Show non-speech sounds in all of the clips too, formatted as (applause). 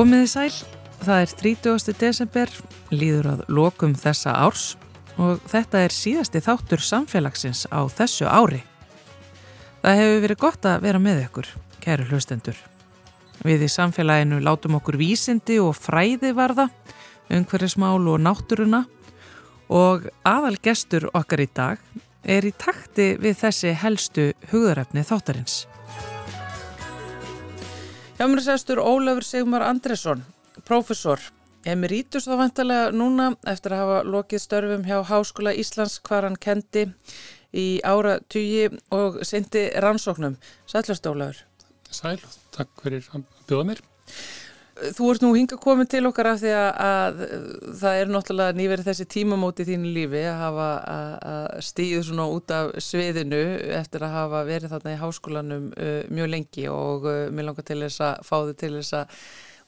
Komiði sæl, það er 30. desember, líður að lokum þessa árs og þetta er síðasti þáttur samfélagsins á þessu ári. Það hefur verið gott að vera með ykkur, kæru hlustendur. Við í samfélaginu látum okkur vísindi og fræði varða, umhverjasmál og náttúruna og aðal gestur okkar í dag er í takti við þessi helstu hugðarefni þáttarins. Hjá mér sestur Ólafur Sigmar Andresson, profesor, emeritus þá vantarlega núna eftir að hafa lokið störfum hjá Háskóla Íslands hvar hann kendi í ára tugi og sendi rannsóknum. Sælast Ólafur. Sæl, takk fyrir að bjóða mér. Þú ert nú hinga komið til okkar af því að, að það er náttúrulega nýverið þessi tímamóti þínu lífi að hafa stíðu svona út af sviðinu eftir að hafa verið þarna í háskólanum uh, mjög lengi og uh, mér langar til þess að fá þið til þess að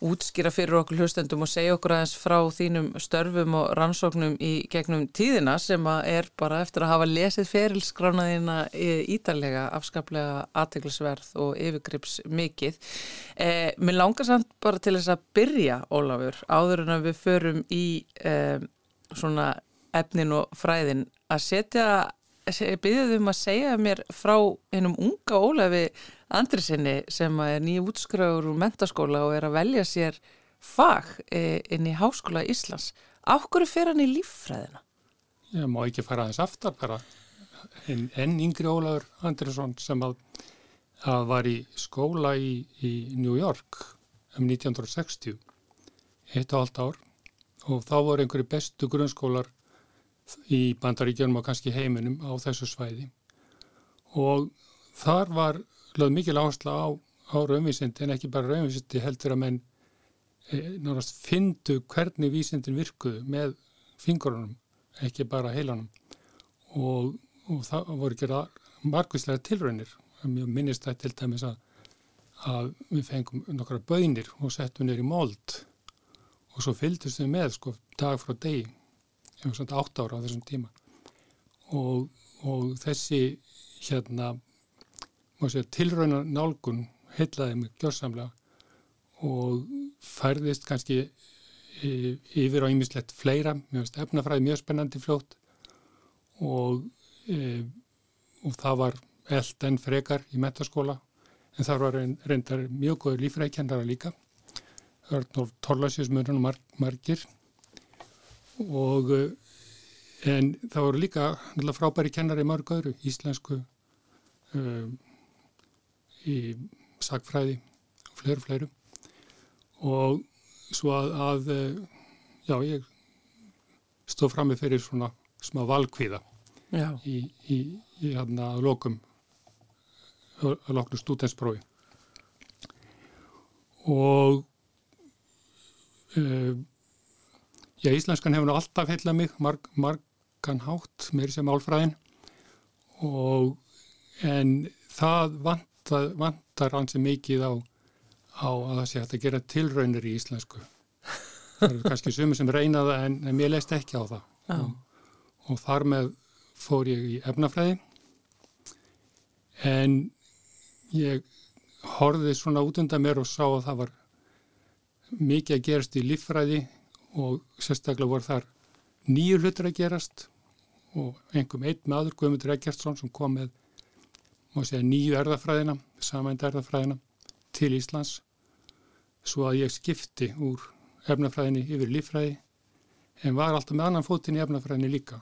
útskýra fyrir okkur hlustendum og segja okkur aðeins frá þínum störfum og rannsóknum í gegnum tíðina sem að er bara eftir að hafa lesið ferilskránaðina ítalega, afskaplega aðteglisverð og yfirgrips mikið. Eh, mér langar samt bara til þess að byrja, Ólafur, áður en að við förum í eh, svona efnin og fræðin að setja, byrjuðum um að segja mér frá einum unga Ólafi Andrisinni sem er nýju útskröður úr mentaskóla og er að velja sér fag e, inn í Háskóla Íslands. Áhverju fer hann í líffræðina? Ég má ekki fara aðeins aftar bara. En, en yngri Ólaður Andrisson sem að, að var í skóla í, í New York um 1960, eitt og halvt ár og þá voru einhverju bestu grunnskólar í bandaríkjörnum og kannski heiminum á þessu svæði og þar var lögð mikil áhersla á, á raunvísindi en ekki bara raunvísindi heldur að menn e, náttúrulega fyndu hvernig vísindin virkuðu með fingurunum, ekki bara heilanum. Og, og það voru ekki margvíslega tilraunir. Mjög minnist það til dæmis að, að við fengum nokkra bönir og settum neyri mold. Og svo fylgdust við með sko dag frá degi um svona átt ára á þessum tíma. Og, og þessi hérna tilraunar nálgun heitlaði mig gjörsamlega og færðist kannski e, yfir á ýmislegt fleira, mjög efnafræði mjög spennandi fljótt og, e, og það var eld en frekar í metaskóla en það var reyndar mjög góður lífræðikennara líka. Það var tórlasjósmörnum marg, margir. Og e, en það voru líka frábæri kennari mörg öðru, íslensku um, í sagfræði og fleiri fleiru og svo að, að eh, já, ég stóð fram með fyrir svona smá valkvíða í, í, í hérna lokum að loknu stútensprófi og uh, já, íslenskan hefur alltaf heilað mig marg, margan hátt meiri sem álfræðin og en það vant það vantar hansi mikið á, á að það sé hægt að gera tilraunir í íslensku. Það eru kannski sumir sem reyna það en, en mér leist ekki á það. Og, og þar með fór ég í efnafræði en ég horfið svona út undan mér og sá að það var mikið að gerast í líffræði og sérstaklega voru þar nýju hlutur að gerast og einhverjum einn maður, Guðmundur Eggertsson sem kom með má segja nýju erðafræðina, samænd erðafræðina til Íslands. Svo að ég skipti úr efnafræðinni yfir líffræði en var alltaf með annan fótinn í efnafræðinni líka.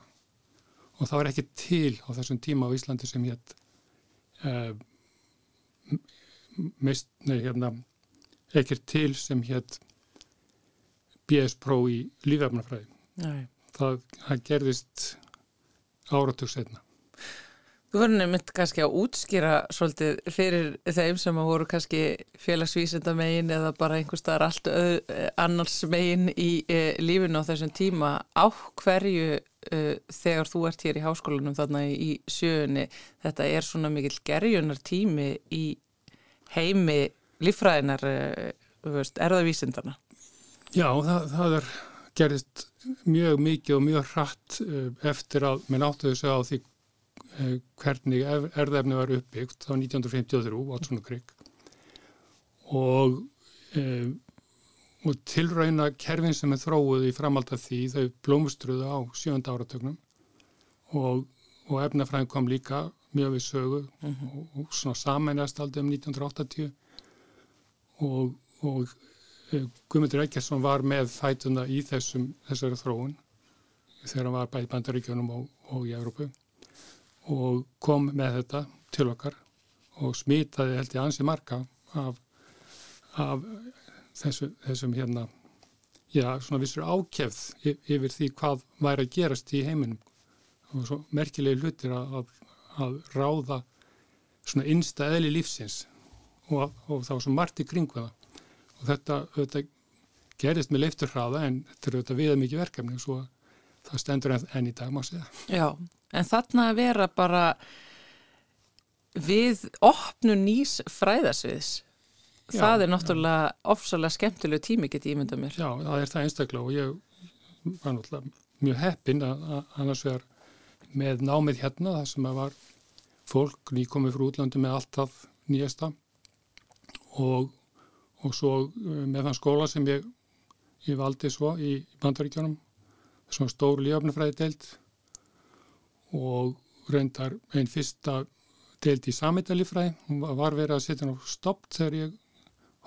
Og það var ekki til á þessum tíma á Íslandi sem hétt uh, mest, nei hérna ekkert til sem hétt BS Pro í lífefnafræði. Það, það gerðist áratug setna Þú verður nefnitt kannski að útskýra svolítið fyrir þeim sem að voru kannski félagsvísenda megin eða bara einhver staðar allt öð, annars megin í e, lífinu á þessum tíma. Á hverju e, þegar þú ert hér í háskólanum þarna í, sjöunni þetta er svona mikil gerjunar tími í heimi lífræðinar e, erðavísindana Já, það, það er gerist mjög mikið og mjög hratt e, eftir að minn áttu þess að því hvernig erðefni var uppbyggt á 1953, Watson og Crick. Og, e, og tilrauna kerfin sem er þróið í framald af því þau blómustruðu á sjönda áratögnum og, og efnafræðin kom líka mjög við sögu mm -hmm. og, og svona samænast aldrei um 1980 og, og e, Guðmundur Eikersson var með fætuna í þessum, þessari þróun þegar hann var bæði bandaríkjónum og, og í Európu og kom með þetta til okkar og smitaði held ég ansi marga af, af þessu, þessum hérna já, svona vissur ákjefð yfir því hvað væri að gerast í heiminum og svo merkilegi hlutir að, að, ráða svona innsta eðli lífsins og, og var svo margt í kringu það og þetta, þetta gerist með leifturhraða en þetta er auðvitað viða mikið verkefni og svo það stendur enn, enn í dag má segja. Já, en þarna að vera bara við opnu nýs fræðasviðs Já, það er náttúrulega ofsalega skemmtilegu tími getið ímynda mér. Já, það er það einstaklega og ég var náttúrulega mjög heppin að annars vegar með námið hérna það sem að var fólk nýkomið frá útlandi með alltaf nýjasta og, og svo eh, með þann skóla sem ég, ég valdi svo í bandaríkjónum svona stór lífafnafræði deilt og reyndar einn fyrsta deilt í samhættalífræði hún var verið að setja ná stopp þegar ég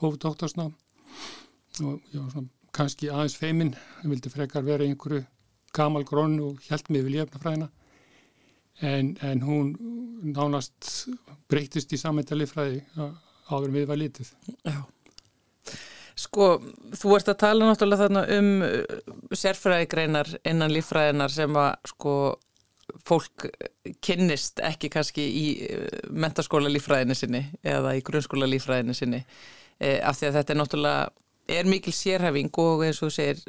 hóf doktorsná og ég var svona kannski aðeins feiminn, ég vildi frekar vera einhverju gamal grunn og hjælt mig við lífafnafræðina en, en hún nánast breytist í samhættalífræði áður við var litið. Já. Sko, þú ert að tala náttúrulega þarna um uh, sérfræðigreinar innan lífræðinar sem að sko fólk kynnist ekki kannski í uh, mentaskóla lífræðinu sinni eða í grunnskóla lífræðinu sinni e, af því að þetta er náttúrulega er mikil sérhæfing og eins og segir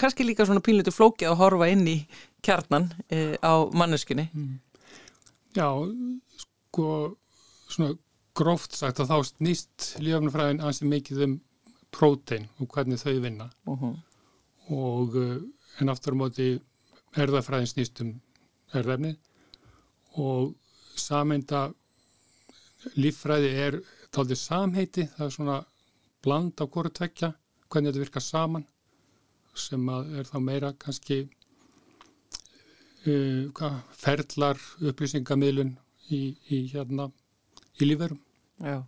kannski líka svona pínlutu flóki að horfa inn í kjarnan e, á manneskunni. Mm. Já, sko svona gróft sagt að þá snýst lífafnafræðin ansið mikið um prótein og hvernig þau vinna uh -huh. og en aftur á móti erðafræðin snýst um erðafni og sameinda líffræði er taldið samheiti, það er svona bland á hverju tvekja, hvernig þetta virkar saman sem er þá meira kannski uh, hvað, ferlar upplýsingamilun í, í hérna í lífverum. Já.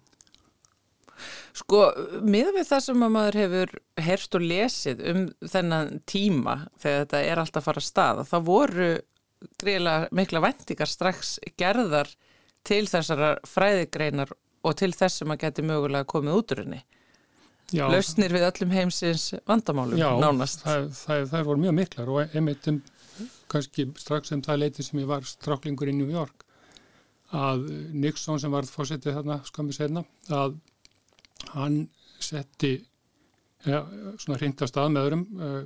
Sko, miða við það sem að maður hefur herst og lesið um þennan tíma þegar þetta er alltaf að fara að staða, þá voru greiðilega mikla vendingar strax gerðar til þessara fræðigreinar og til þess sem að geti mögulega komið út úr henni. Já, Lausnir við öllum heimsins vandamálum, já, nánast. Það, það, það voru mjög miklar og einmitt um, kannski strax um það leiti sem ég var stráklingur í New York að Nixon sem var fórsetið þarna skamið senna að hann setti ja, svona hrindast að með öðrum uh,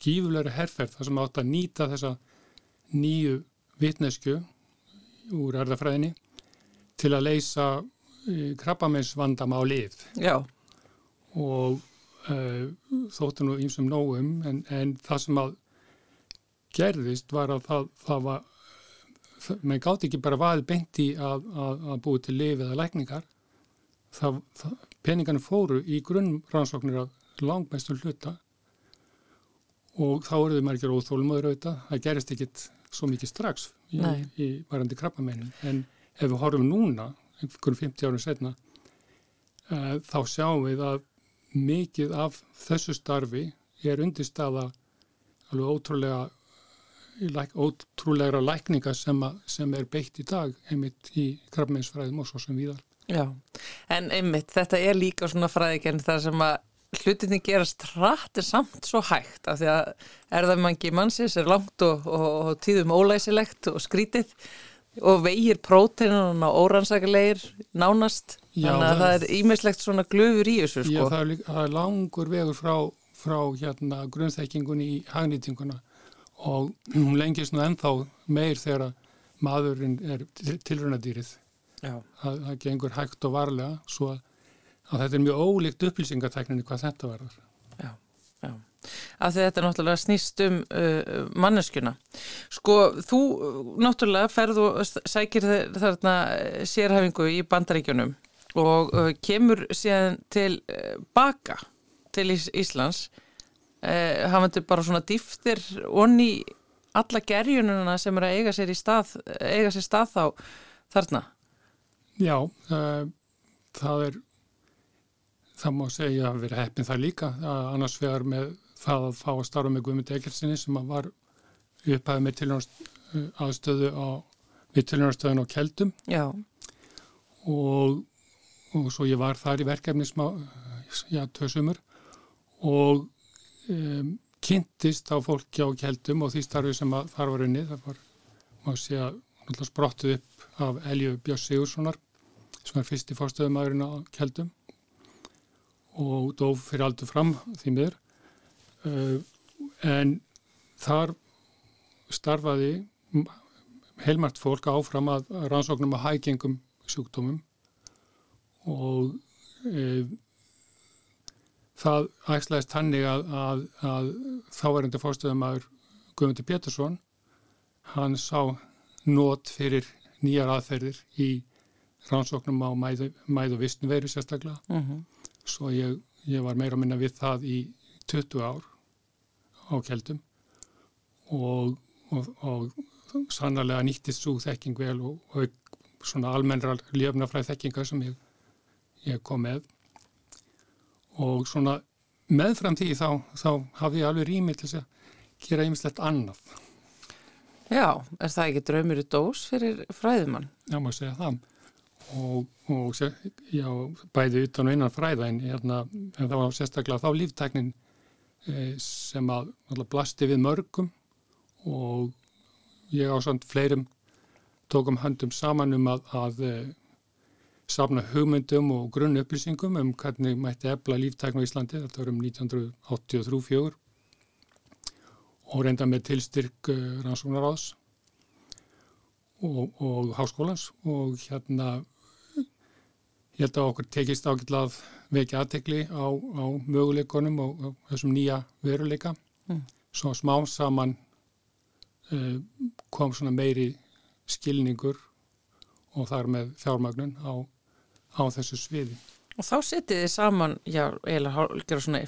gífulegri herrferð þar sem átt að nýta þessa nýju vitnesku úr erðafræðinni til að leysa uh, krabbamennsvandama á lið. Já. og uh, þóttu nú ímsum nógum en, en það sem að gerðist var að það, það var maður gátt ekki bara vaðið beinti að, að, að búi til lif eða lækningar. Það, það, peningarnir fóru í grunnrannsóknir að langmestur hluta og þá eruðu margir óþólumöður auðvitað, það gerist ekkit svo mikið strax í, í varandi krabbamennin en ef við horfum núna einhverjum 50 árum setna uh, þá sjáum við að mikið af þessu starfi er undirstaða alveg ótrúlega ótrúlegra lækninga sem, a, sem er beitt í dag einmitt í krabbmeinsfræðum og svo sem viðar. Já, en einmitt þetta er líka svona fræðikern þar sem að hlutinni gerast rætt er samt svo hægt af því að erðamangi mannsins er langt og, og, og tíðum ólæsilegt og skrítið og vegir próteinun og órannsækilegir nánast já, þannig að það, er ímislegt svona glöfur í þessu sko. Já, það er, það er langur vegur frá, frá hérna grunnþekkingunni í hagnýtinguna og hún lengist nú ennþá meir þegar maðurinn er tilrunadýrið. Það, það gengur hægt og varlega svo að, að þetta er mjög ólíkt upplýsingartækninni hvað þetta verður. Já, já. Af því þetta er náttúrulega snýst um uh, manneskjuna. Sko, þú náttúrulega ferð og sækir þarna sérhæfingu í bandaríkjunum og uh, kemur síðan til uh, baka til Ís Íslands eh, hafandi bara svona dýftir onni alla gerjununa sem er að eiga sér stað eiga sér stað þá þarna Já, uh, það er það má segja að vera heppin það líka annars vegar með það að fá að starfa með Guðmund Egersinni sem var upphæðið með aðstöðu á við tilhjóðarstöðun á Keldum. Já. og, og svo ég var þar í verkefni smá, já, tvö sumur og um, kynntist á fólki á Keldum og því starfi sem að þar var unni, það var, má sé að sprottuð upp af Elju Björns Sigurssonar sem var fyrsti fórstöðumæðurinn á Keldum og dóf fyrir aldur fram því miður uh, en þar starfaði heilmært fólk áfram að rannsóknum að hægengum sjúkdómum og e, það ægslæðist hannig að, að, að þáverandi fórstöðumæður Guðmundur Pétursson hann sá nót fyrir nýjar aðferðir í rannsóknum á mæðu, mæðu vistnveru sérstaklega uh mhm. -huh. Svo ég, ég var meira að minna við það í 20 ár á keldum og, og, og sannarlega nýttist svo þekking vel og, og svona almennrar lefnafræð þekkinga sem ég, ég kom með og svona meðfram því þá, þá hafði ég alveg rými til að gera einmislegt annað. Já, er það ekki draumir í dós fyrir fræðumann? Já, maður segja það og, og já, bæði utan og innan fræða en, hérna, en það var sérstaklega þá líftæknin eh, sem að, blasti við mörgum og ég á samt fleirum tókum höndum saman um að, að eh, safna hugmyndum og grunn upplýsingum um hvernig mætti ebla líftæknu í Íslandi, þetta var um 1983-4 og reynda með tilstyrk uh, rannsóknaráðs og, og háskólans. Og hérna ég held að okkur tekist ágætla að vekja aðtekli á, á möguleikonum og, og þessum nýja veruleika mm. svo smá saman Eh, kom svona meiri skilningur og þar með fjármagnun á, á þessu sviði. Og þá setið þið saman, já, eða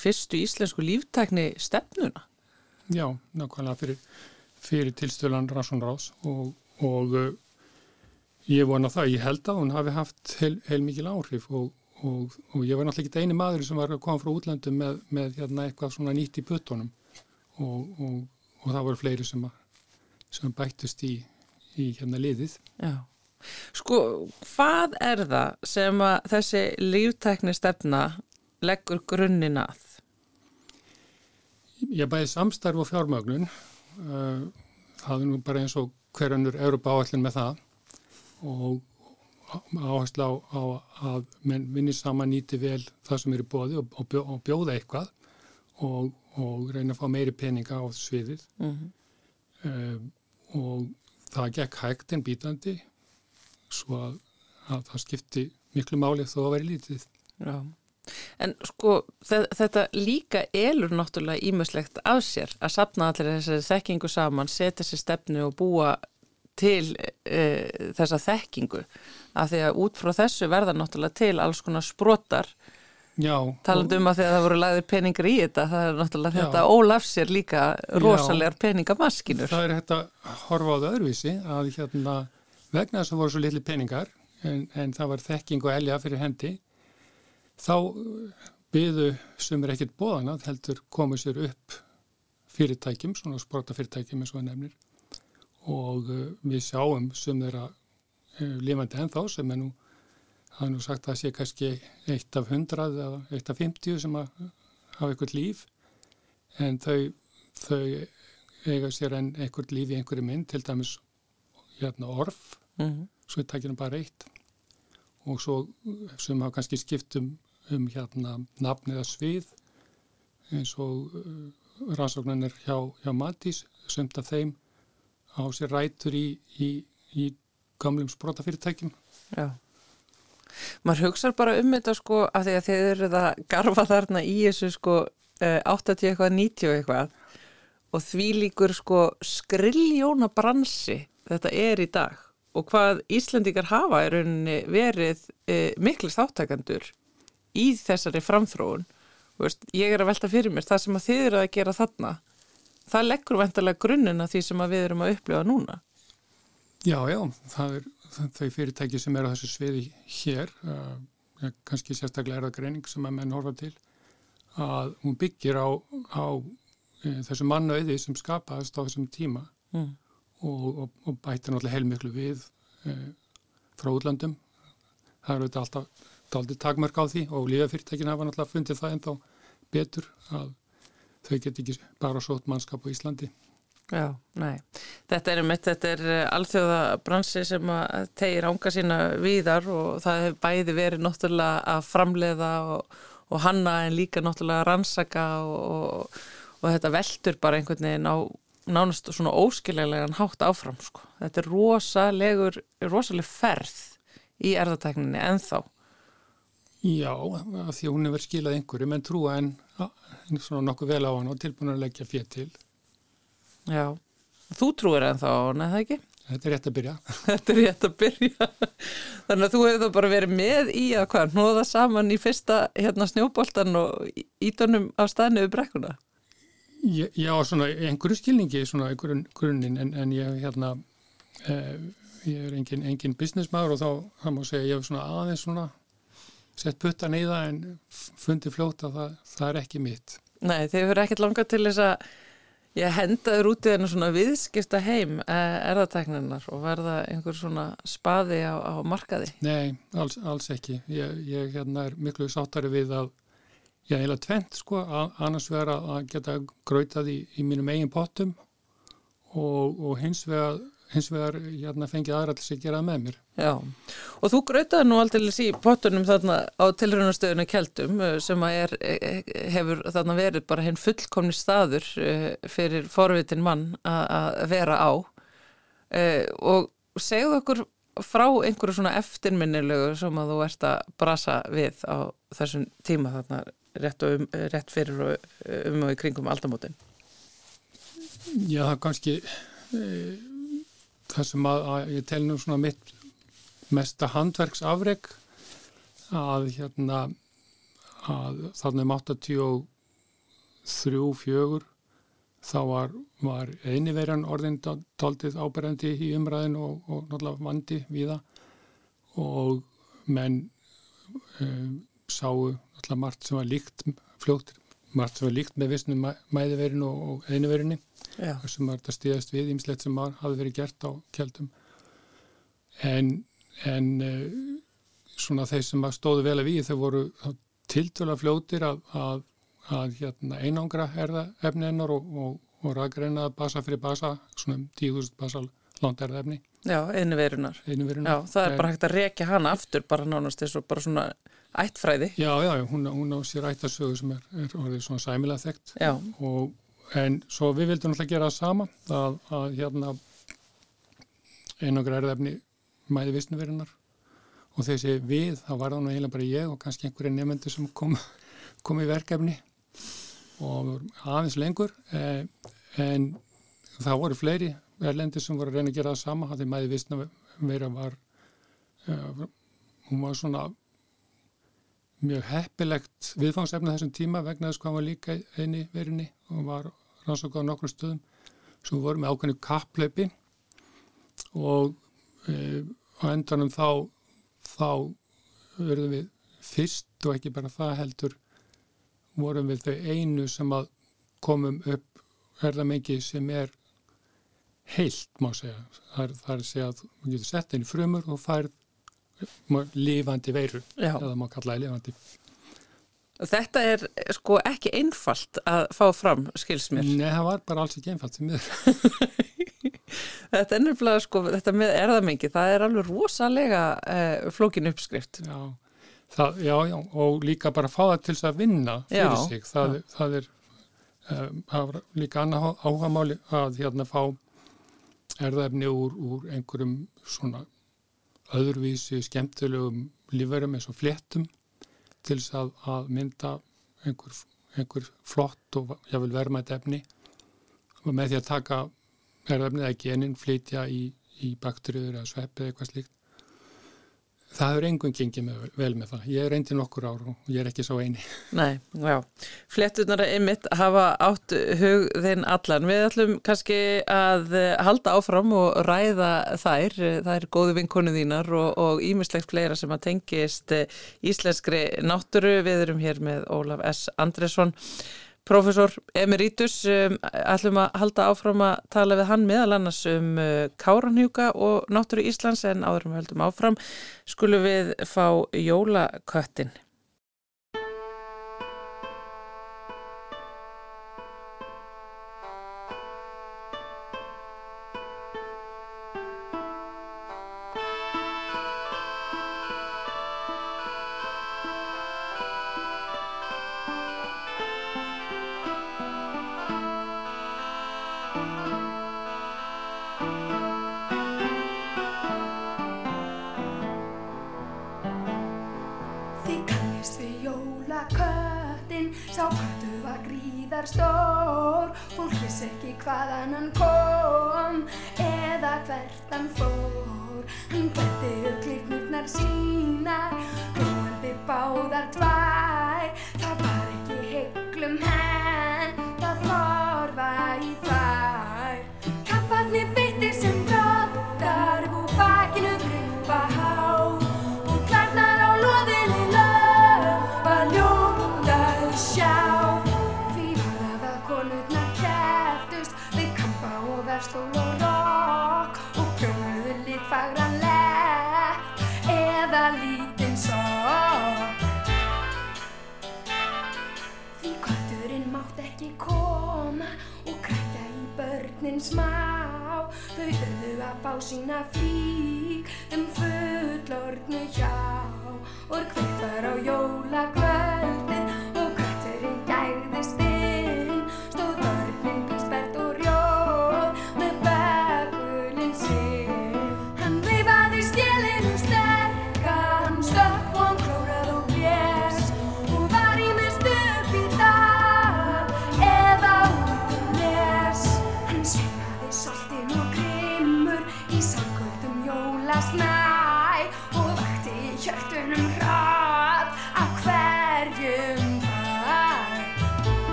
fyrstu íslensku líftækni stefnuna? Já, nákvæmlega fyrir, fyrir tilstölan Rassonrás og, og uh, ég vona það, ég held að hún hafi haft heil, heil mikil áhrif og, og, og ég var náttúrulega ekki eini maður sem var að koma frá útlandum með, með hérna, eitthvað svona nýtt í puttunum og það voru fleiri sem að sem bættust í, í hérna liðið. Já. Sko, hvað er það sem að þessi líftækni stefna leggur grunninn að? Ég bæði samstarf og fjármögnun. Uh, það er nú bara eins og hverjanur Európa áallin með það og áherslu á, á að menn vinni saman nýti vel það sem eru bóði og, og, og bjóða eitthvað og, og reyna að fá meiri peninga á sviðið. Mm -hmm. um, og það gekk hægt en bítandi svo að, að það skipti miklu máli þó að veri lítið. Já. En sko þetta líka elur náttúrulega ímjömslegt af sér að sapna allir þessari þekkingu saman, setja sér stefnu og búa til e, þessa þekkingu. Af því að út frá þessu verða náttúrulega til alls konar sprotar. Talandu um að því að það voru lagðið peningar í þetta það er náttúrulega já. þetta ólafsir líka rosalegar peningamaskinur það er þetta horfa á það öðruvísi að hérna, vegna þess að það voru svo litli peningar en, en það var þekking og elja fyrir hendi þá byðu sem er ekkert bóðan að heldur komið sér upp fyrirtækjum, svona sprota fyrirtækjum eins og það nefnir og uh, við sjáum sem þeirra uh, lifandi ennþá sem er nú það er nú sagt að það sé kannski eitt af hundrað eða eitt af fymtíu sem að hafa eitthvað líf. En þau, þau eiga sér enn eitthvað líf í einhverju mynd til dæmis hérna orf. Mm -hmm. svo er takkinu bara eitt. Og svo sem hafa kannski skipt um, hérna nafn eða svið. Eins og uh, rannsóknarnir hjá, hjá Matís sömt af þeim á sér rætur í, í, í gamlum sprótafyrirtækjum Já. Maður hugsa bara um þetta sko að því að þið eru það garfa þarna í þessu sko 80 eh, eitthvað 90 eitthvað og því líkur sko skriljóna bransi þetta er í dag og hvað Íslandikar hafa er verið e, miklu þáttakandur í þessari framþróun. Veist, ég er að velta fyrir mér, það sem að þið eru að gera þarna, það leggur vantarlega grunnina því sem við erum að upplifa núna. Já, já, það er þau fyrirtæki sem er á þessu sviði hér, uh, kannski sérstaklega er það greining sem að menn horfa til, að hún byggir á, á uh, þessu mannauði sem skapaðist á þessum tíma mm. og, og, og bætti náttúrulega heilmiklu við uh, frá útlandum. Það eru þetta alltaf aldrei takmörk á því og lífafyrirtækina hafa náttúrulega fundið það ennþá betur að þau get ekki bara sót mannskap á Íslandi. Já, nei. Þetta er mitt, þetta er eh, alþjóða bransi sem tegir ánga sína víðar og það hefur bæði verið náttúrulega að framleiða og, og hanna en líka náttúrulega að rannsaka og, og þetta veldur bara einhvern veginn á nánast svona óskiljarlegan hátt áfram sko. Þetta er rosalegur, rosaleg ferð í erðatekninni ennþá. Já, því hún hefur skilað einhverju, menn trúa en svona nokkuð vel á hann og tilbúin að leggja fér til. Já, þú trúir en þá, neða ekki? Þetta er rétt að byrja. (laughs) Þetta er rétt að byrja. (laughs) Þannig að þú hefur þá bara verið með í að hvað, nóða saman í fyrsta hérna snjóboltan og ídunum á staðinu við brekkuna? Já, svona einhverju skilningi, svona einhverjum grunninn, en, en ég hérna, eh, ég er engin, engin businessmaður og þá, það má segja, ég hef svona aðeins svona sett puttan í það en fundi fljóta það, það er ekki mitt. Nei, þeir eru ekkert langa til þess að ég hendaður út í þennu svona viðskipta heim eh, erðatekninar og verða einhver svona spaði á, á markaði? Nei, alls, alls ekki. Ég, ég hérna er miklu sáttari við að ég heila tvent sko, annars vera að geta gröitað í, í mínum eigin pottum og, og hins vegar hins vegar hérna, fengið aðræðlis að gera með mér. Já, og þú grötaði nú aldrei í pottunum þarna á tilröðunastöðuna Kjeldum eh, sem er, eh, hefur þarna verið bara henn fullkomni staður eh, fyrir forvitin mann að vera á og segðu okkur frá einhverju svona eftirminnilegu sem að þú ert að brasa við á þessum tíma þarna rétt, um, rétt fyrir og um og í kringum aldamótin. Já, það kannski það sem að, að ég tel nú svona mitt mesta handverksafreg að hérna að þarna um 83-4 þá var, var einiverjan orðin taldið áberandi í umræðin og, og náttúrulega vandi við það og menn um, sáu náttúrulega margt sem var líkt fljótt, margt var líkt með vissnum mæðiverinu og einiverinu sem var þetta stíðast við ímslegt sem hafi verið gert á kjaldum en, en uh, svona þeir sem stóðu vel að við þau voru tiltöla fljótir að, að, að hérna, einangra erða efni ennar og, og, og rækreina basa fyrir basa svona 10.000 basa langt erða efni Já, einu-verunar Já, það er bara hægt að rekja hana aftur bara nánast eins og bara svona ættfræði. Já, já, hún, hún á sér ættasögu sem er, er orðið svona sæmilega þekkt. Já. og en svo við vildum alltaf gera það sama að, að hérna einangra erðefni mæði vissnuverunar og þessi við, það var það nú heila bara ég og kannski einhverja nefnendur sem kom, kom í verkefni. Og aðeins lengur eh, en það voru fleiri erlendir sem voru að reyna að gera það sama því mæði vissnuveru var eh, hún var svona mjög heppilegt viðfangsefna þessum tíma vegna þess hvað var líka eini verinni og var rannsókað á nokkrum stöðum. Sem voru með ákveðinu kapplöpi og e, á endanum þá þá verðum við fyrst og ekki bara það heldur vorum við þau einu sem að komum upp verðamengi sem er heilt má segja. Það er, það er að þú getur sett inn í frumur og færð lífandi veiru Já. eða má kallaði lífandi Þetta er sko ekki einfalt að fá fram skilsmér Nei, það var bara alls ekki einfalt (laughs) Þetta er nefnilega sko þetta með erðamengi, það er alveg rosalega eh, flókin uppskrift. Já. Það, já, já, og líka bara fá það til þess að vinna fyrir já, sig. Það, það er um, líka annað áhamáli að hérna fá erðaefni úr, úr einhverjum svona öðruvísi skemmtilegum lífverðum eins og fléttum til þess að, að mynda einhver, einhver flott og jáfnvel verðmætt efni. Og með því að taka erðefnið eða genin flytja í, í bakteriður eða svepp eða eitthvað slíkt það hefur engun gengið með, vel með það. Ég er reyndið nokkur ár og ég er ekki svo eini. (laughs) Nei, já. Flettunar einmitt hafa átt hug þinn allan. Við ætlum kannski að halda áfram og ræða þær. Það er góðu vinkonu þínar og ímislegt fleira sem að tengist íslenskri nátturu. Við erum hér með Ólaf S. Andresson Profesor Emeritus, um, ætlum að halda áfram að tala við hann meðal annars um uh, Káranhjúka og náttúru Íslands en áðurum höldum áfram skulum við fá jólaköttin. Var stór Fólk vissi ekki hvaðan hann kom Eða hvert hann fór. Hann hverti upp kliknurnar sínar Glóandi báðar tvær smá. Þau þurðu að fá sína flík um fullordnu hjá og hvitt var á jólakvöldin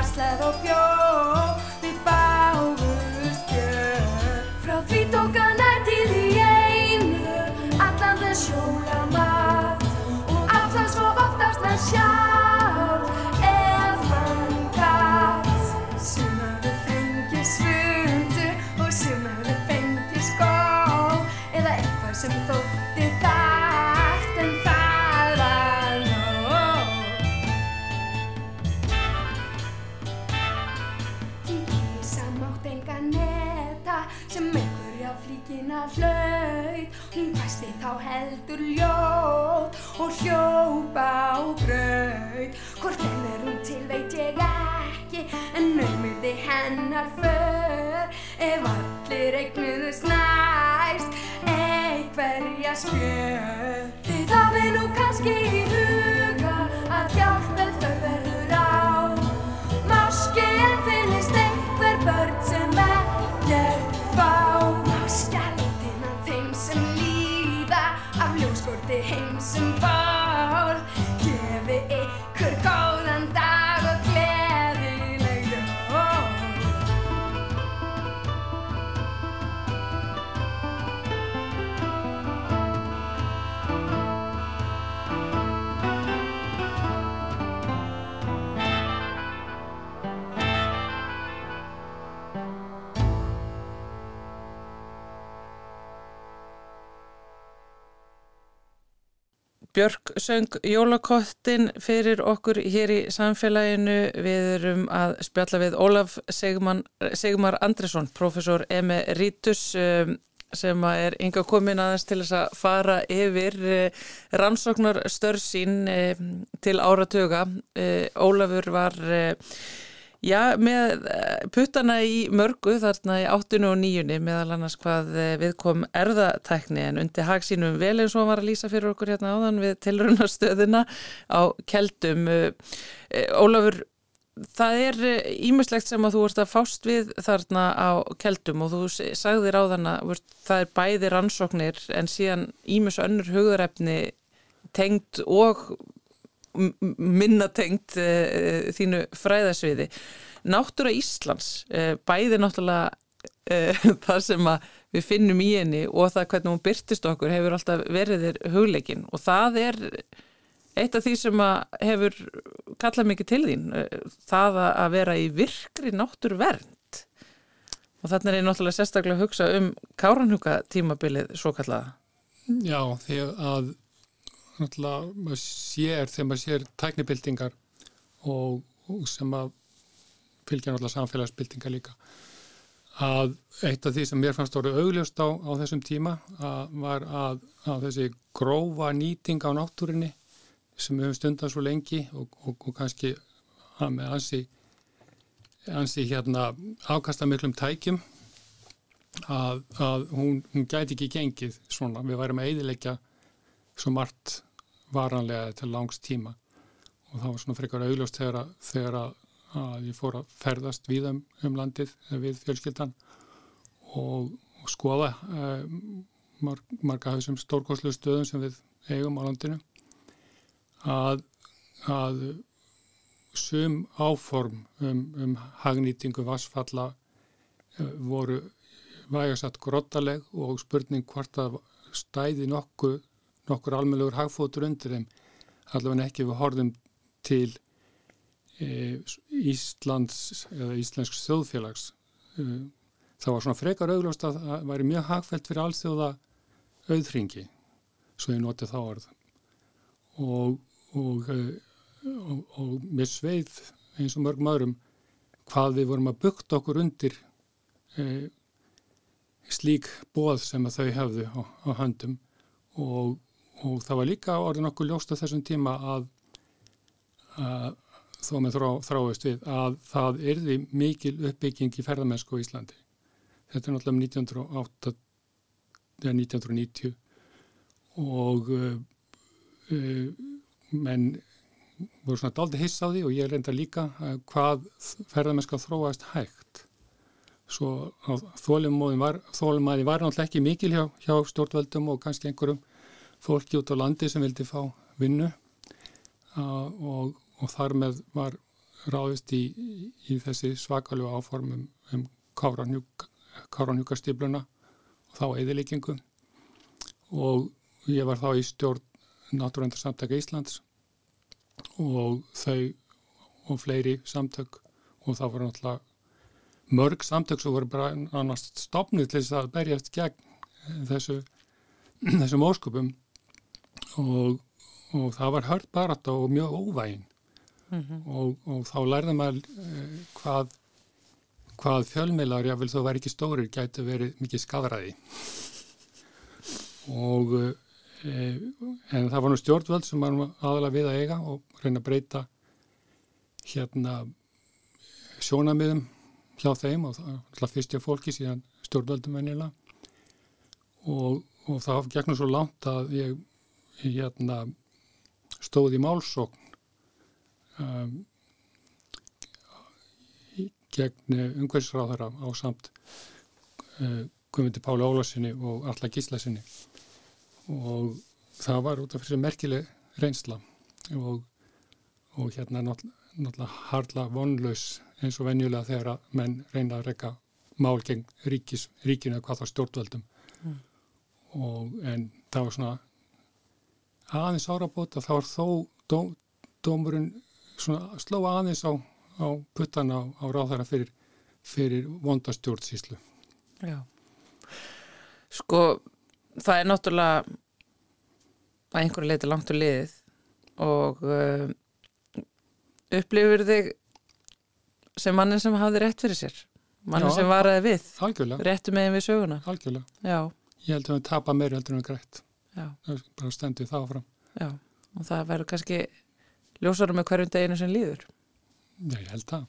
Fríólin og barsleð heldur ljót og hljópa á braut. Hvort enn er hún til veit ég ekki en naumurði hennar för. Ef allir eignuðust næst einhverja spjör. Þið hafið nú kannski Björk söng jólakottin fyrir okkur hér í samfélaginu. Við erum að spjalla við Ólaf Sigmar, Sigmar Andresson, professor emeritus. Um, sem er ynga komin aðeins til þess að fara yfir uh, rannsóknar störsín uh, til áratöga. Uh, Ólafur var já, með puttana í mörgu þarna í áttinu og níunni meðal annars hvað við kom erðatækni en undir hagsínum vel eins og var að lýsa fyrir okkur hérna áðan við tilrunastöðuna á keldum. Ólafur það er ímislegt eh, sem að þú ert að fást við þarna á keldum og þú sagðir á þann að það er bæði rannsóknir en síðan ímis önnur hugðarefni tengt og minna tengt e, e, þínu fræðasviði. Náttúra Íslands, e, bæði náttúrulega (laughs) það sem við finnum í henni og það hvernig hún byrtist okkur hefur alltaf verið þér hugleikin. Og það er eitt af því sem hefur kallað mikið til þín eh, það að vera í virkri náttur vernd og þannig er ég náttúrulega sérstaklega að hugsa um káranhuga tímabilið svo kallaða Já, þegar að náttúrulega sér þegar maður sér tæknibildingar og, og sem að fylgja náttúrulega samfélagsbildingar líka að eitt af því sem mér fannst orðið augljóst á, á þessum tíma að var að, að þessi grófa nýting á náttúrinni sem við höfum stundar svo lengi og, og, og kannski að með ansi, ansi hérna afkasta miklum tækjum að, að hún, hún gæti ekki gengið svona, við værum að eidilegja svo margt varanlega til langs tíma. Og það var svona frekar augljóst þegar, að, þegar að, að ég fór að ferðast við um, um landið við fjölskyldan og, og skoða eh, marg, marga af þessum stórkoslu stöðum sem við eigum á landinu að, að sum áform um, um hagnýtingu vassfalla uh, voru vægasatt grottaleg og spurning hvort að stæði nokkuð, nokkur almennlegur hagfótur undir þeim allavega ekki við horfum til e, Íslands eða Íslensk þjóðfélags. E, það var svona frekar augljóst að það væri mjög hagfælt fyrir allþjóða auðringi svo ég noti þá orð. Og og, eh, og, og með sveið eins og mörgum öðrum hvað við vorum að bukta okkur undir e, slík bóð sem að þau hefðu á, á höndum. Og, og það var líka orðin okkur ljóst á þessum tíma að, að þó með þrá, þráist við að það erði mikil uppbygging í ferðamennsku í Íslandi. Þetta er náttúrulega 1908 eða 1990 og uh, menn voru svona daldi hiss á því og ég reynda líka hvað ferðarmennska þróast hægt svo þólumæði var, var náttúrulega ekki mikil hjá, hjá stjórnveldum og kannski einhverjum fólki út á landi sem vildi fá vinnu og, og þar með var ráðist í, í þessi svakalega áformum um káranhjúkastíbluna og þá eðileikingu og ég var þá í stjórn Náttúræntarsamtaka Íslands og þau og fleiri samtök og það voru náttúrulega mörg samtök sem voru bara annars stopnið til þess að berjast gegn þessu, (clears throat) þessum óskupum og, og það var hört barat og mjög óvægin. Mm -hmm. og, og þá lærði maður eh, hvað, hvað fjölmiðlar, já vel þó væri ekki stórir, gæti verið mikið skadræði og eh, en það var nú stjórnvöld sem var aðalega við að eiga og reyna að breyta hérna sjónamiðum hjá þeim og það var fyrstja fólki síðan stjórnvöldum vennilega og, og það gegnum svo langt að ég hérna stóð í málsókn um, gegn umhverfisráðara á samt uh, Guðmundi Páli Ólarsinni og Alla Gíslasinni og það var út af þessu merkileg reynsla og, og hérna náttúrulega hardla vonlaus eins og venjulega þegar að menn reyna að rekka mál gegn ríkis, ríkinu eða hvað þá stjórnvöldum mm. og en það var svona aðeins árabót og þá var þó dó, dómurinn sló aðeins á, á puttan á, á ráðara fyrir, fyrir vondastjórnsíslu Já. Sko það er náttúrulega að einhverju leiti langt úr liðið og uh, upplifur þig sem mannin sem hafði rétt fyrir sér mannin Já, sem varaði við algjörlega. réttu megin við söguna. Algjörlega. Já. ég held að við tapa meira heldur en það er bara stendið þá fram já. Og það verður kannski ljósara með hverjum deginu sem líður. Já, ég held það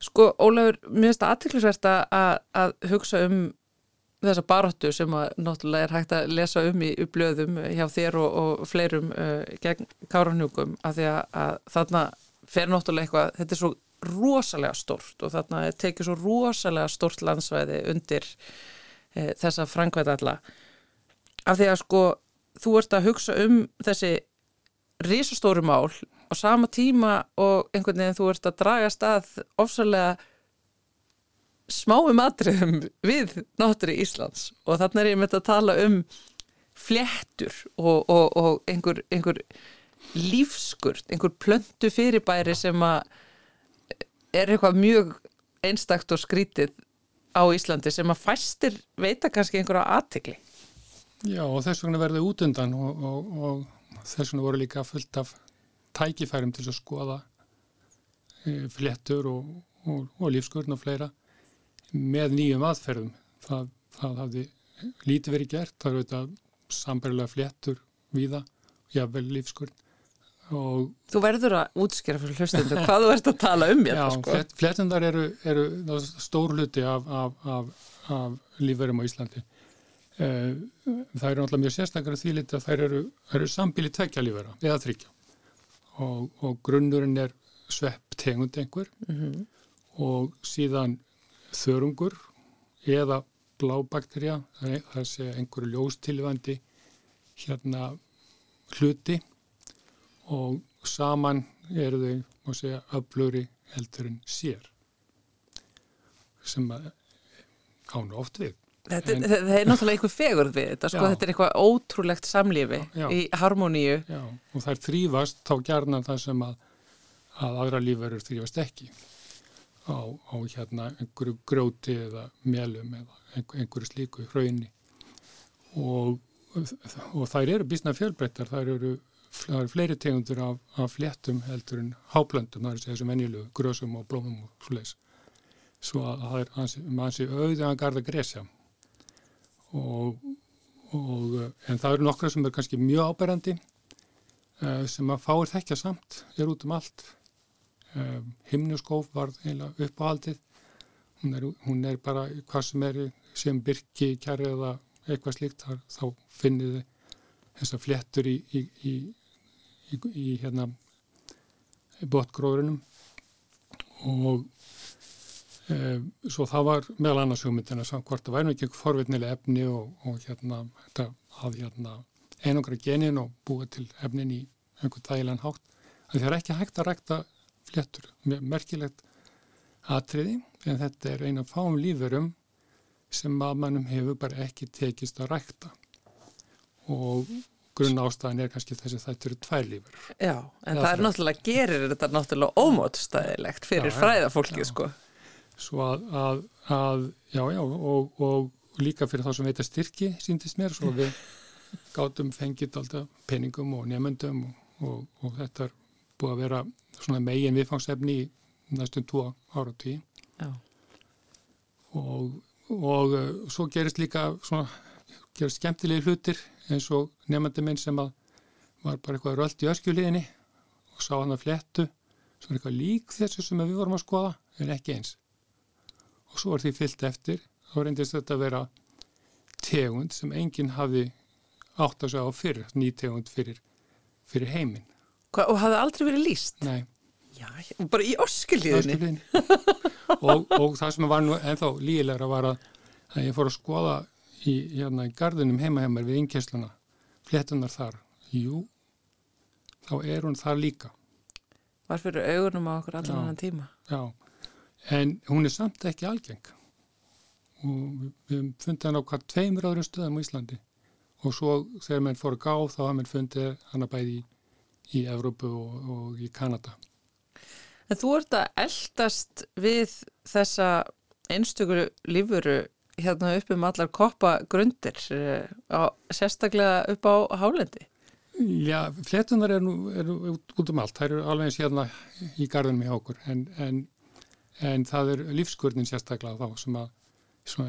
Sko, Ólafur, mér finnst það aðtiklisvert að, að hugsa um þessa baróttu sem að náttúrulega er hægt að lesa um í blöðum hjá þér og, og fleirum uh, gegn káranjúkum af því að, að þarna fer náttúrulega eitthvað, þetta er svo rosalega stort og þarna tekið svo rosalega stort landsvæði undir uh, þessa frangvæða alla af því að sko þú ert að hugsa um þessi risastóru mál á sama tíma og einhvern veginn þú ert að draga stað ofsalega smáum atriðum við náttúri Íslands og þannig er ég með að tala um fléttur og, og, og einhver, einhver lífskurt, einhver plöntu fyrirbæri sem að er eitthvað mjög einstakt og skrítið á Íslandi sem að fæstir veita kannski einhverja aðtikli. Já, og þess vegna verði út undan og, og, og þess vegna voru líka fullt af tækifærum til að skoða e, fléttur og, og lífskurn og fleira með nýjum aðferðum. Það, það hafði lítið verið gert, það eru þetta sambarilega fléttur viða, jável lífskurn. Og, þú verður að útskjara fyrir hlustundu hvað þú ert að tala um ég þetta sko. Fléttundar eru, eru stór hluti af, af, af, af lífverðum á Íslandi. Eh, það eru náttúrulega mjög sérstakar því litið að þær eru, eru sambíli tvekja lífverða eða þryggja og, og grunnurinn er svepp tegund einhver mm -hmm. og síðan þörungur eða blábakterja, það sé einhverju ljóstilvændi hérna hluti og saman eru þau, má segja, öfluri heldur en sér sem að gánu oft við. Þetta, en, það er náttúrulega einhver fegurð við þetta, sko, þetta er eitthvað ótrúlegt samlífi já, í harmoníu. Já, og það er þrýfast þá gerna það sem að, að aðra lífverður þrýfast ekki á, á hérna einhverju gróti eða mjölum eða einhverju slíku hraunni og, og þær eru bísna fjölbreyttar, þær eru, það eru fleiri tegundur af, af fléttum heldur en háblöndum, það er þessum venjulegu grösum og blómum og sluðis svo að það er ansi, ansi auðvitað að garda gresja og, og en það eru nokkra sem er kannski mjög áberandi uh, sem að fáir þekkja samt, er út um allt. Um, himnuskóf var eiginlega uppáhaldið. Hún er, hún er bara hvað sem er sem byrki, kjæri eða eitthvað slíkt þar, þá finnir þið þessa flettur í, í, í, í hérna botgróðurinn og svo það var meðal annars hugmyndina samt hvort það væri ekki forvitnileg efni og, og hérna þetta að hérna einangra genin og búa til efnin í einhvern þægilegan hátt. Það er ekki hægt að rækta fléttur. Merkilegt atriði en þetta er eina fáum lífurum sem að mannum hefur bara ekki tekist að rækta og grunn ástæðan er kannski þess að þetta eru tvær lífur. Já, en það, það er náttúrulega, gerir þetta náttúrulega ómótstæðilegt fyrir fræðafólkið sko. Svo að, að, að já, já, og, og líka fyrir þá sem veita styrki síndist mér, svo við (laughs) gátum fengið alltaf peningum og nefnendum og, og, og þetta er búið að vera svona megin viðfangsefni í næstum tvo ára og tíu og, og uh, svo gerist líka svona, gerist skemmtilegi hlutir eins og nefnandi minn sem að var bara eitthvað rölt í öskjuliðinni og sá hann að flettu svona eitthvað lík þessu sem við vorum að skoða en ekki eins og svo er því fyllt eftir þá reyndist þetta að vera tegund sem enginn hafi átt að segja á fyrir, nýtegund fyrir, fyrir heiminn og hafði aldrei verið líst? Nei. Já, bara í öskulíðinni. og, og það sem var nú ennþá lígilegra var að, að ég fór að skoða í, hérna, í gardunum heima heimar við innkessluna, flettunar þar. Jú, þá er hún þar líka. Var fyrir augunum á okkur allan annan tíma. Já, en hún er samt ekki algeng. Og við, fundið hann á hvað tveimur árum stöðum á Íslandi. Og svo þegar mann fór að gá þá hafði mann fundið hann að bæði í í Evrópu og, og í Kanada. En þú ert að eldast við þessa einstökuru lífuru hérna upp um allar koppagrundir, eh, sérstaklega upp á hálendi? Já, flétunar er nú, er út um allt, það eru alveg eins hérna í gardunum í okkur, en, en, en það er lífskurnin sérstaklega þá sem að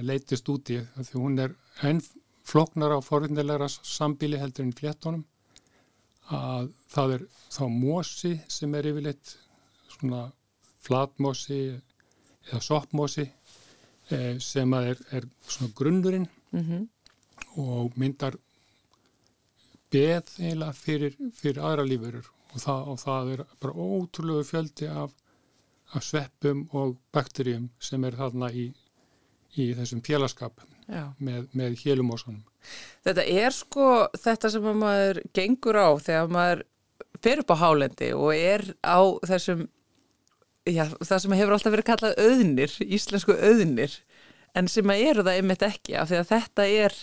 leytist úti, því hún er enn floknar á forvindilegra sambíli heldur en fléttónum að það er þá mósi sem er yfirleitt svona flatmósi eða soppmósi eh, sem að er, er svona grunnurinn mm -hmm. og myndar beð eiginlega fyrir, fyrir aðra lífurur og það, og það er bara ótrúlegu fjöldi af, af sveppum og bakterjum sem er þarna í, í þessum félagskap með, með hélumósanum. Þetta er sko þetta sem maður gengur á þegar maður fer upp á hálendi og er á þessum, já það sem hefur alltaf verið kallað auðnir, íslensku auðnir en sem að eru það einmitt ekki af því að þetta er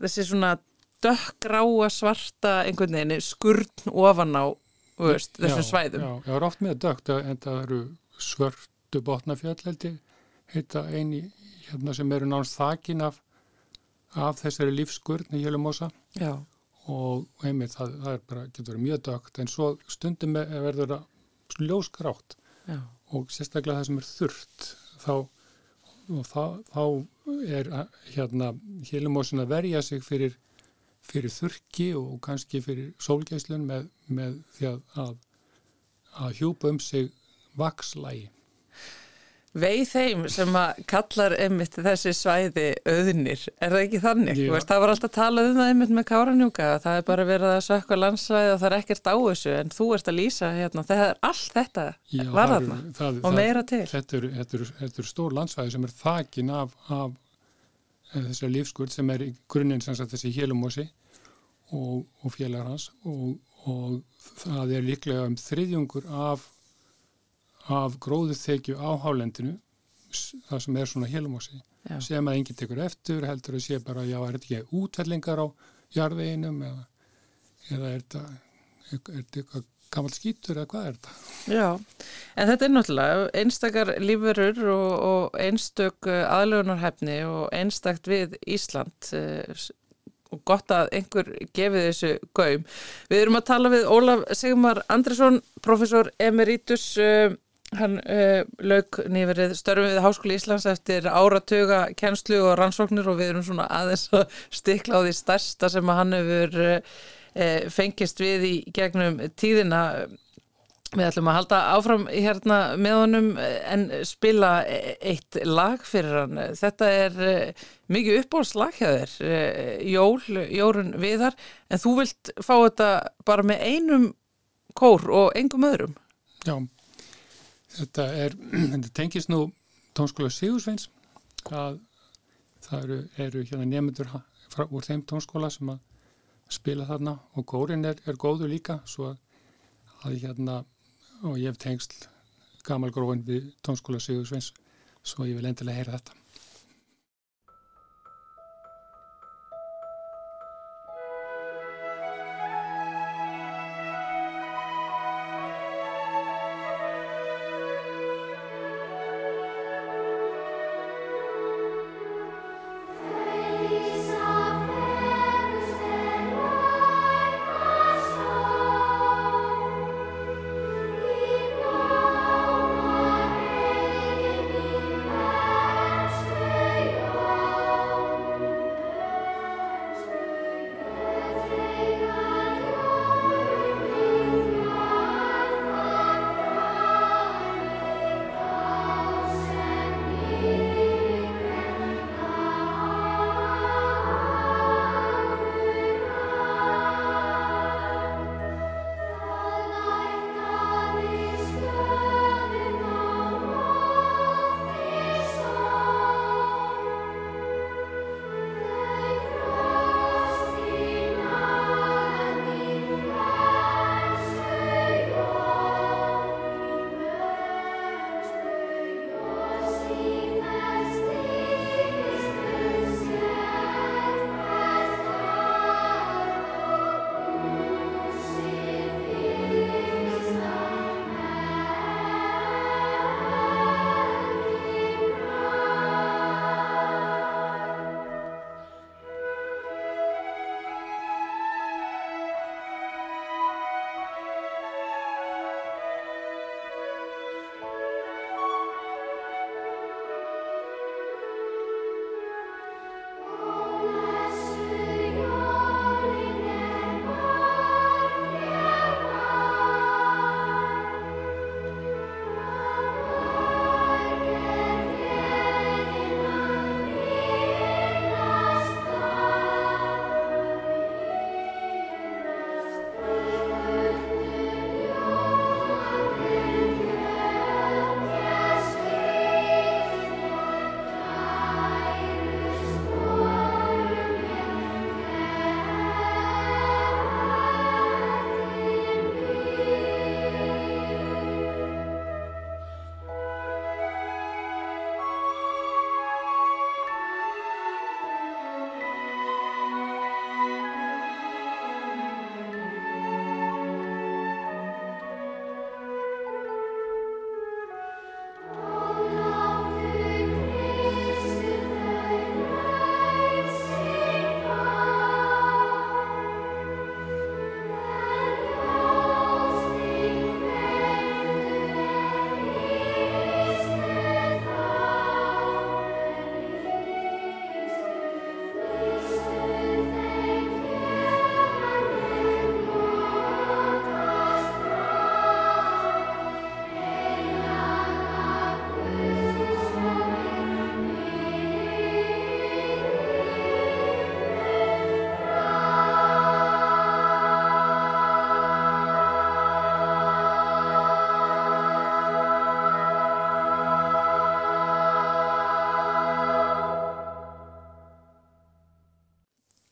þessi svona dökkgráa svarta einhvern veginn skurn ofan á veist, þessum já, svæðum. Já, ég var oft með dökkt en það eru svörtu botnafjöll held ég, heita eini hérna sem eru nánast þakin af, af þessari lífskurn í Hjölumósa og einmitt það, það er bara, getur verið mjög dökkt en svo stundum verður það ljósgrátt já. og sérstaklega það sem er þurft þá, þá, þá er hérna Hjölumósin að verja sig fyrir fyrir þurki og kannski fyrir sólgæslun með, með því að, að, hjúpa um sig vakslægi. Veið þeim sem að kallar einmitt þessi svæði auðnir, er það ekki þannig? Veist, það var alltaf talað um það einmitt með káranjúka, það er bara verið að sökka landsvæði og það er ekkert á þessu en þú ert að lýsa hérna, það er allt þetta Já, var þarna og meira til. Þetta eru er, er, er stór landsvæði sem er þakin af, af þessari lífskurð sem er í grunninn sem sagt þessi hélumósi og, og félagar hans og, og það er líklega um þriðjungur af, af gróðuþekju á hálendinu það sem er svona hélumósi sem að enginn tekur eftir heldur að sé bara já er þetta ekki útvellingar á jarðveginum eða, eða er þetta eitthvað gammal skýtur eða hvað er þetta? Já, en þetta er náttúrulega einstakar lífurur og, og einstök aðlögunarhefni og einstakt við Ísland og gott að einhver gefið þessu gaum. Við erum að tala við Ólaf Sigmar Andresson, professor emeritus, uh, hann lauk nýverið störfum við Háskóli Íslands eftir áratuga kennslu og rannsóknir og við erum svona aðeins að stikla á því stærsta sem hann hefur fengist við í gegnum tíðina Við ætlum að halda áfram hérna með honum en spila eitt lag fyrir hann. Þetta er mikið uppbólslag hjá þér, Jól, Jórun Viðar, en þú vilt fá þetta bara með einum kór og engum öðrum. Já, þetta er, (clears throat) þetta tengis nú tónskóla Sigursveins, það, það eru, eru hérna nefndur úr þeim tónskóla sem að spila þarna og kórin er, er góðu líka, svo að hérna og ég hef tengst gamal gróin við tónskóla Sigursveins svo ég vil endilega heyra þetta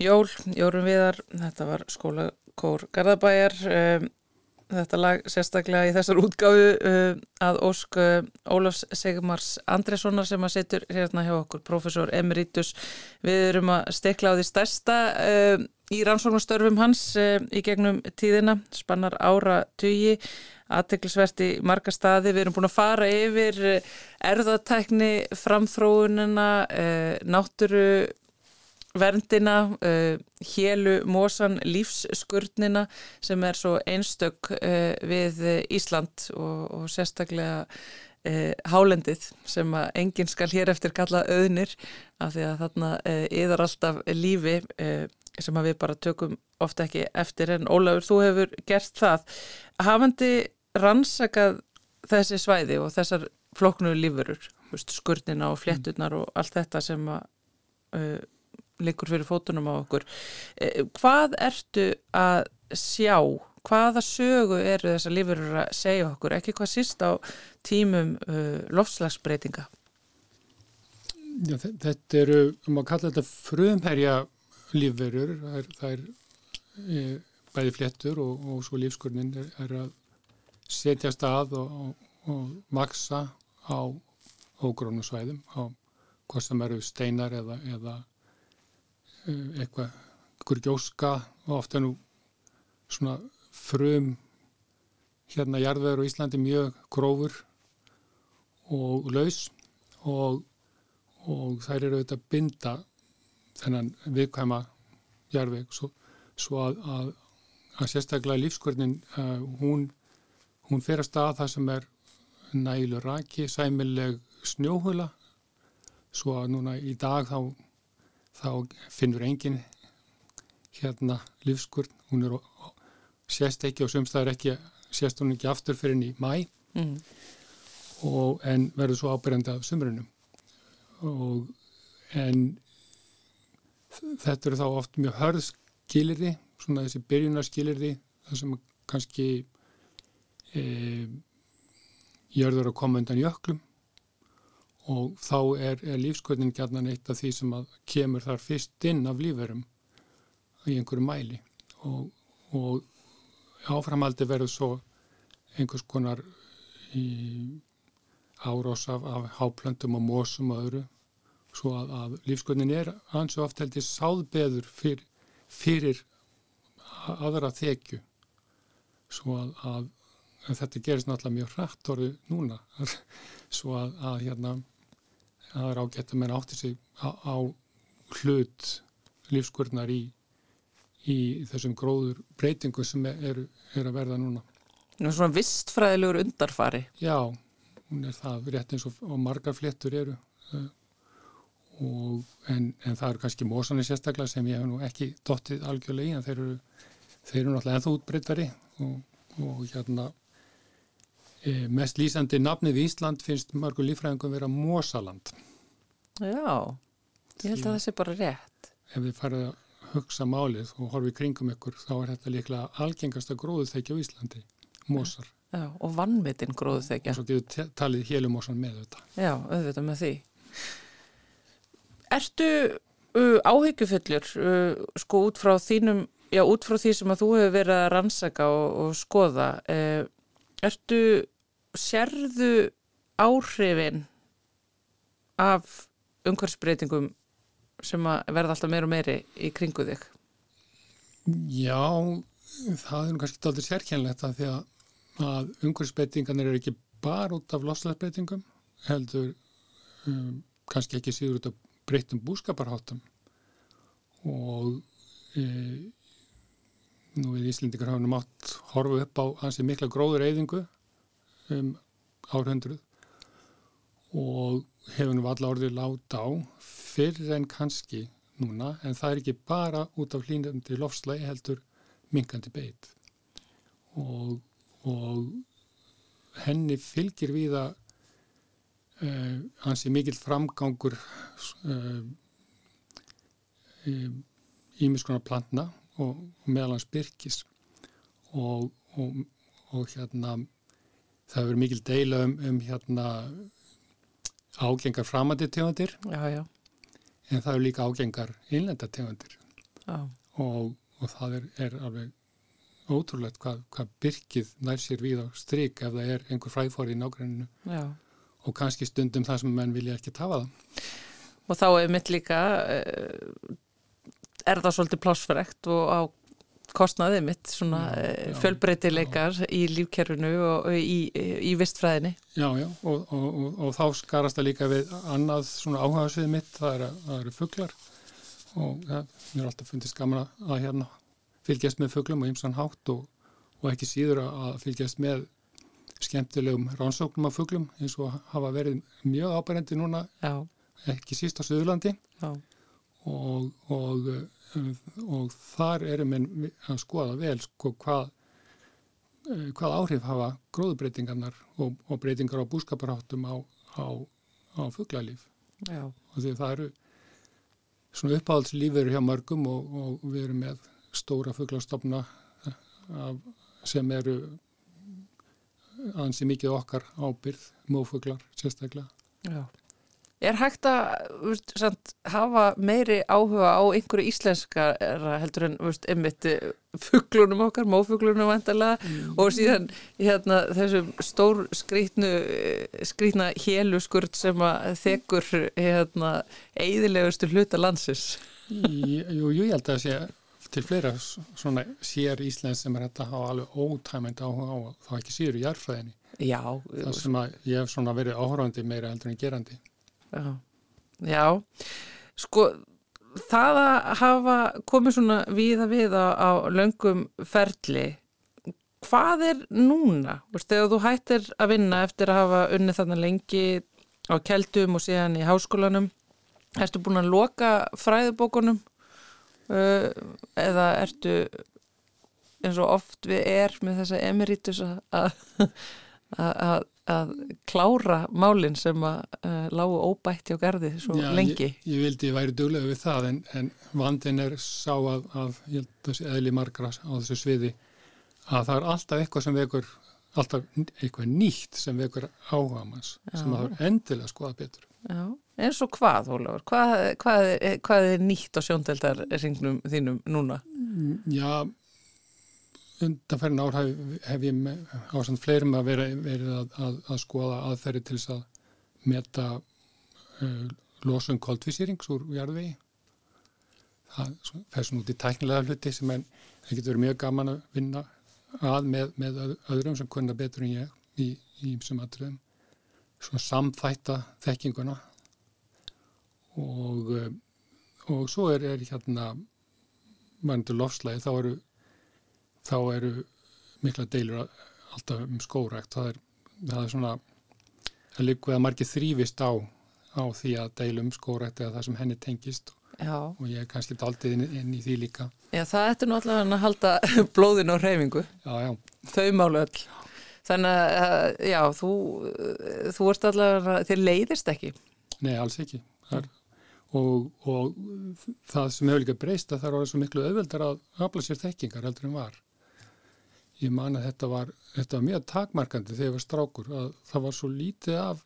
Jól, Jórun Viðar, þetta var skólakór Garðabæjar, um, þetta lag sérstaklega í þessar útgáfu um, að Ósk um, Ólafs Segmars Andressonar sem að setur hérna hjá okkur, professor Emeritus. Við erum að stekla á því stærsta í rannsóknastörfum hans í gegnum tíðina, spannar ára tugi, aðteklisvert í marga staði. Við erum búin að fara yfir erðatækni, framþróunina, nátturu, verndina, uh, hélu mósan lífsskurnina sem er svo einstök uh, við Ísland og, og sérstaklega uh, hálendið sem að enginn skal hér eftir kalla auðnir af því að þarna yðar alltaf lífi sem að við bara tökum ofta ekki eftir en Ólafur, þú hefur gert það. Hafandi rannsakað þessi svæði og þessar floknu lífurur, skurnina og fléttunar og allt þetta sem að liggur fyrir fótunum á okkur. Hvað ertu að sjá? Hvaða sögu eru þessar lífurur að segja okkur? Ekki hvað síst á tímum uh, lofslagsbreytinga? Já, þetta eru, um að kalla þetta frumherja lífverur, það er, það er e, bæði flettur og, og svo lífskurnin er, er að setja stað og, og, og maksa á ógrónu svæðum, á hvað sem eru steinar eða, eða eitthvað, einhver gjóska og ofta nú svona frum hérna jarðveður á Íslandi mjög grófur og laus og, og þær eru auðvitað að binda þennan viðkvæma jarðveg. Svo, svo að, að, að sérstaklega lífskvörnin uh, hún, hún fer að staða það sem er nælu raki, sæmileg snjóhula. Svo að núna í dag þá þá finnur engin hérna lífskurn, hún er sérst ekki og sumstaður ekki sérst hún ekki aftur fyrir henni í mæ mm. og en verður svo ábyrjandi af sumrunum og en þetta eru þá oft mjög hörð skilirði, svona þessi byrjunarskilirði það sem kannski e, gjörður að koma undan jöklum og þá er, er lífskvöldin gætnan eitt af því sem kemur þar fyrst inn af líferum í einhverju mæli. Og, og áframaldi verður svo einhvers konar árás af, af háplöndum og mósum og öðru. Svo að, að lífskvöldin er ansi oft heldur sáðbeður fyr, fyrir aðra þekju. Svo að, að þetta gerist náttúrulega mjög hrætt orðu núna. (laughs) Svo að, að hérna það er ágætt að menn átti sig á, á hlut lífskurnar í, í þessum gróður breytingu sem er, er að verða núna. Nú svona vistfræðilegur undarfari. Já, hún er það rétt eins og, og margar fléttur eru uh, og, en, en það eru kannski mósanir sérstaklega sem ég hef nú ekki dottið algjörlega í en þeir eru, þeir eru náttúrulega ennþá útbreytari og, og hérna mest lýsandi nafnið í Ísland finnst mörgur lífræðingum vera Mósaland. Já, ég held að það sé bara rétt. Ef við farið að hugsa málið og horfið kringum ykkur þá er þetta líklega algengasta gróðuþekja á Íslandi, Mósar. Já, og vannmitinn gróðuþekja. Og svo getur talið helumósan með þetta. Já, auðvitað með því. Ertu uh, áhyggjufullur uh, sko út frá þínum, já út frá því sem að þú hefur verið að rannsaka og, og skoða, uh, ertu, sérðu áhrifin af umhverfsbreytingum sem að verða alltaf meir og meiri í kringu þig? Já, það er kannski aldrei sérkjænlegt að því að, umhverfsbreytingarnir eru ekki bara út af loslæðsbreytingum, heldur um, kannski ekki síður út af breytum búskaparháttum og e, nú við Íslindikar hafum átt horfu upp á hansi mikla gróður eyðingu um árhundruð og hefur nú alla orðið láta á fyrir en kannski núna en það er ekki bara út af hlýnandi lofslægi heldur minkandi beit. Og, og henni fylgir við að uh, hansi mikill framgangur ímiskonar uh, uh, plantna og, og meðalans byrkis og, og, og hérna það hefur mikil deila um, um hérna ágengar framandi tegundir. En það eru líka ágengar innlenda tegundir. Og, og það er, er alveg ótrúlegt hvað, hvað byrkið nær sér við á stryk ef það er einhver fræðfóri í nágranninu já. og kannski stundum það sem menn vilja ekki tafa það. Og þá er mitt líka, uh, er það svolítið plássfrekt og á kostnaðið mitt svona Já, já, fjölbreytileikar í lífkerfinu og í, í vistfræðinni. Já, já, og, og, og, og þá skarast það líka við annað svona áhugaðsvið mitt, það eru, eru fuglar. Og ja, mér er alltaf fundist gaman að, hérna fylgjast með fuglum og ymsan hátt og, og ekki síður að, fylgjast með skemmtilegum rannsóknum af fuglum eins og hafa verið mjög ábærendi núna, Já, ekki síst á Suðurlandi. Já, og, og, uh, og þar erum við að skoða vel sko hvað uh, hvað áhrif hafa gróðbreytingarnar og, og breytingar á búskaparháttum á, á, á fuglalíf já, og því það eru svona uppáhaldslífur hjá mörgum og, og við erum með stóra fuglastofna af, sem eru ansi mikið okkar ábyrð, mófuglar sérstaklega. já. Er hægt að veist, samt, hafa meiri áhuga á einhverju íslenska heldur en einmitt fugglunum okkar, mófuglunum vantarlega og síðan hérna, þessum stór skrýtnu skrýtna héluskurt sem að þekur hérna, eiðilegustu hluta landsins. Jú, jú, ég held að það sé til fleira svona sér Íslands sem er þetta að hafa alveg ótæmend áhuga á þá ekki síður í jarfræðinni. Já, Það sem að ég hef svona verið áhörandi meira heldur en gerandi. Já, já, sko það að hafa komið svona viða viða á löngum ferli, hvað er núna? Vist, þegar þú hættir að vinna eftir að hafa unnið þarna lengi á keldum og síðan í háskólanum, ertu búin að loka fræðubókunum uh, eða ertu eins og oft við er með þessa emeritus að að að klára málinn sem að uh, lágu óbætt hjá gardi svo Já, lengi. Ég, ég vildi væri duglega við það en, en vandin er sá að, að ég held að þessi eðli margra á þessu sviði að það er alltaf eitthvað sem vekur alltaf eitthvað nýtt sem vekur áhuga manns sem það er endilega skoða betur. Já, eins og hvað, Ólafur? Hvað, hvað, hvað er nýtt á sjóndeldar ringnum þínum núna? Já, undanferðin ár hef, hef ég með, á samt fleirum að vera, verið að, að, að skoða aðferði til þess að meta uh, losun koldvísýrings úr jarðvegi. Það fer svona út í tæknilega hluti sem en það getur verið mjög gaman að vinna að með, með öð- öðrum sem kunna betur en ég í, í ýmsum atriðum. Svona samþætta þekkinguna og, uh, og svo er, er hérna mannstu lofslægi þá eru þá eru mikla deilur alltaf um skórækt það er, það er svona að líka að margir þrýfist á á því að deila um skórækt eða það sem henni tengist. Já, og ég er kannski daldið inn, inn í því líka. Já það ættir nú allavega að halda (laughs) blóðin á reyfingu, já, þau málu öll. Þannig að, já, þú, þú ert allavega, þér leiðist ekki. nei, alls ekki. Það er, og, og það sem hefur líka breyst að það er orðið svo miklu auðveldar að afla sér þekkingar heldur en var ég man að þetta var, þetta var mjög takmarkandi þegar ég var strákur að það var svo lítið af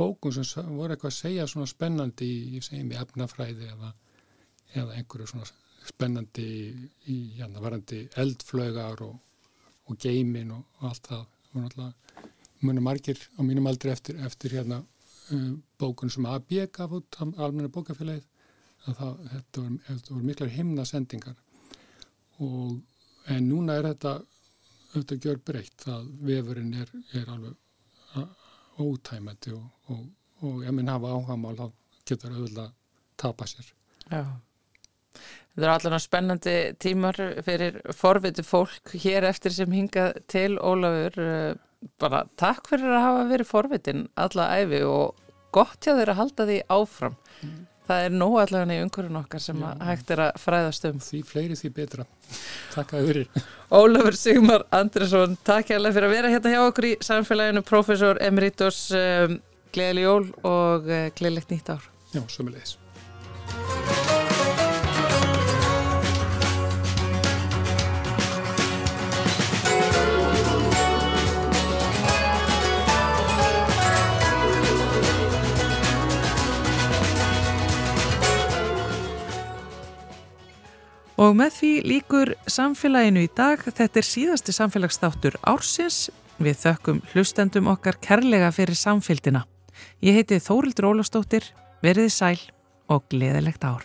bókum sem voru eitthvað að segja svona spennandi í, ég segi mig, efnafræði eða, eða einhverju svona spennandi í, hérna, varandi eldflögar og, og geimin og, allt það. Og náttúrulega muni margir á mínum aldri eftir, eftir hérna uh, bókun sem AB gaf út almenna bókafélagið að það, þetta voru miklar himna sendingar og en núna er þetta auðvitað gjör breytt að vefurinn er, er alveg ótæmandi og, og, og ef minn hafa áhagamál þá getur auðvitað tapa sér. Já. Þetta er allavega spennandi tímar fyrir forviti fólk hér eftir sem hinga til Ólafur. eh, Bara takk fyrir að hafa verið forvitin alla æfi og gott hjá þeir að halda því áfram. Það er nóg allavega í umhverjum okkar sem að hægt er að fræðast um. Því fleiri því betra. Takk að fyrir. (laughs) Ólafur Sigmar Andresson, takk hérlega fyrir að vera hérna hjá okkur í samfélaginu, professor Emeritus, um, gleðileg jól og uh, gleðilegt nýtt ár. Já, sömulegis. Og með því líkur samfélaginu í dag, þetta er síðasti samfélagsþáttur ársins. Við þökkum hlustendum okkar kærlega fyrir samfélgina. Ég heiti Þórildur Ólafstóttir, veriði sæl og gleðilegt ár.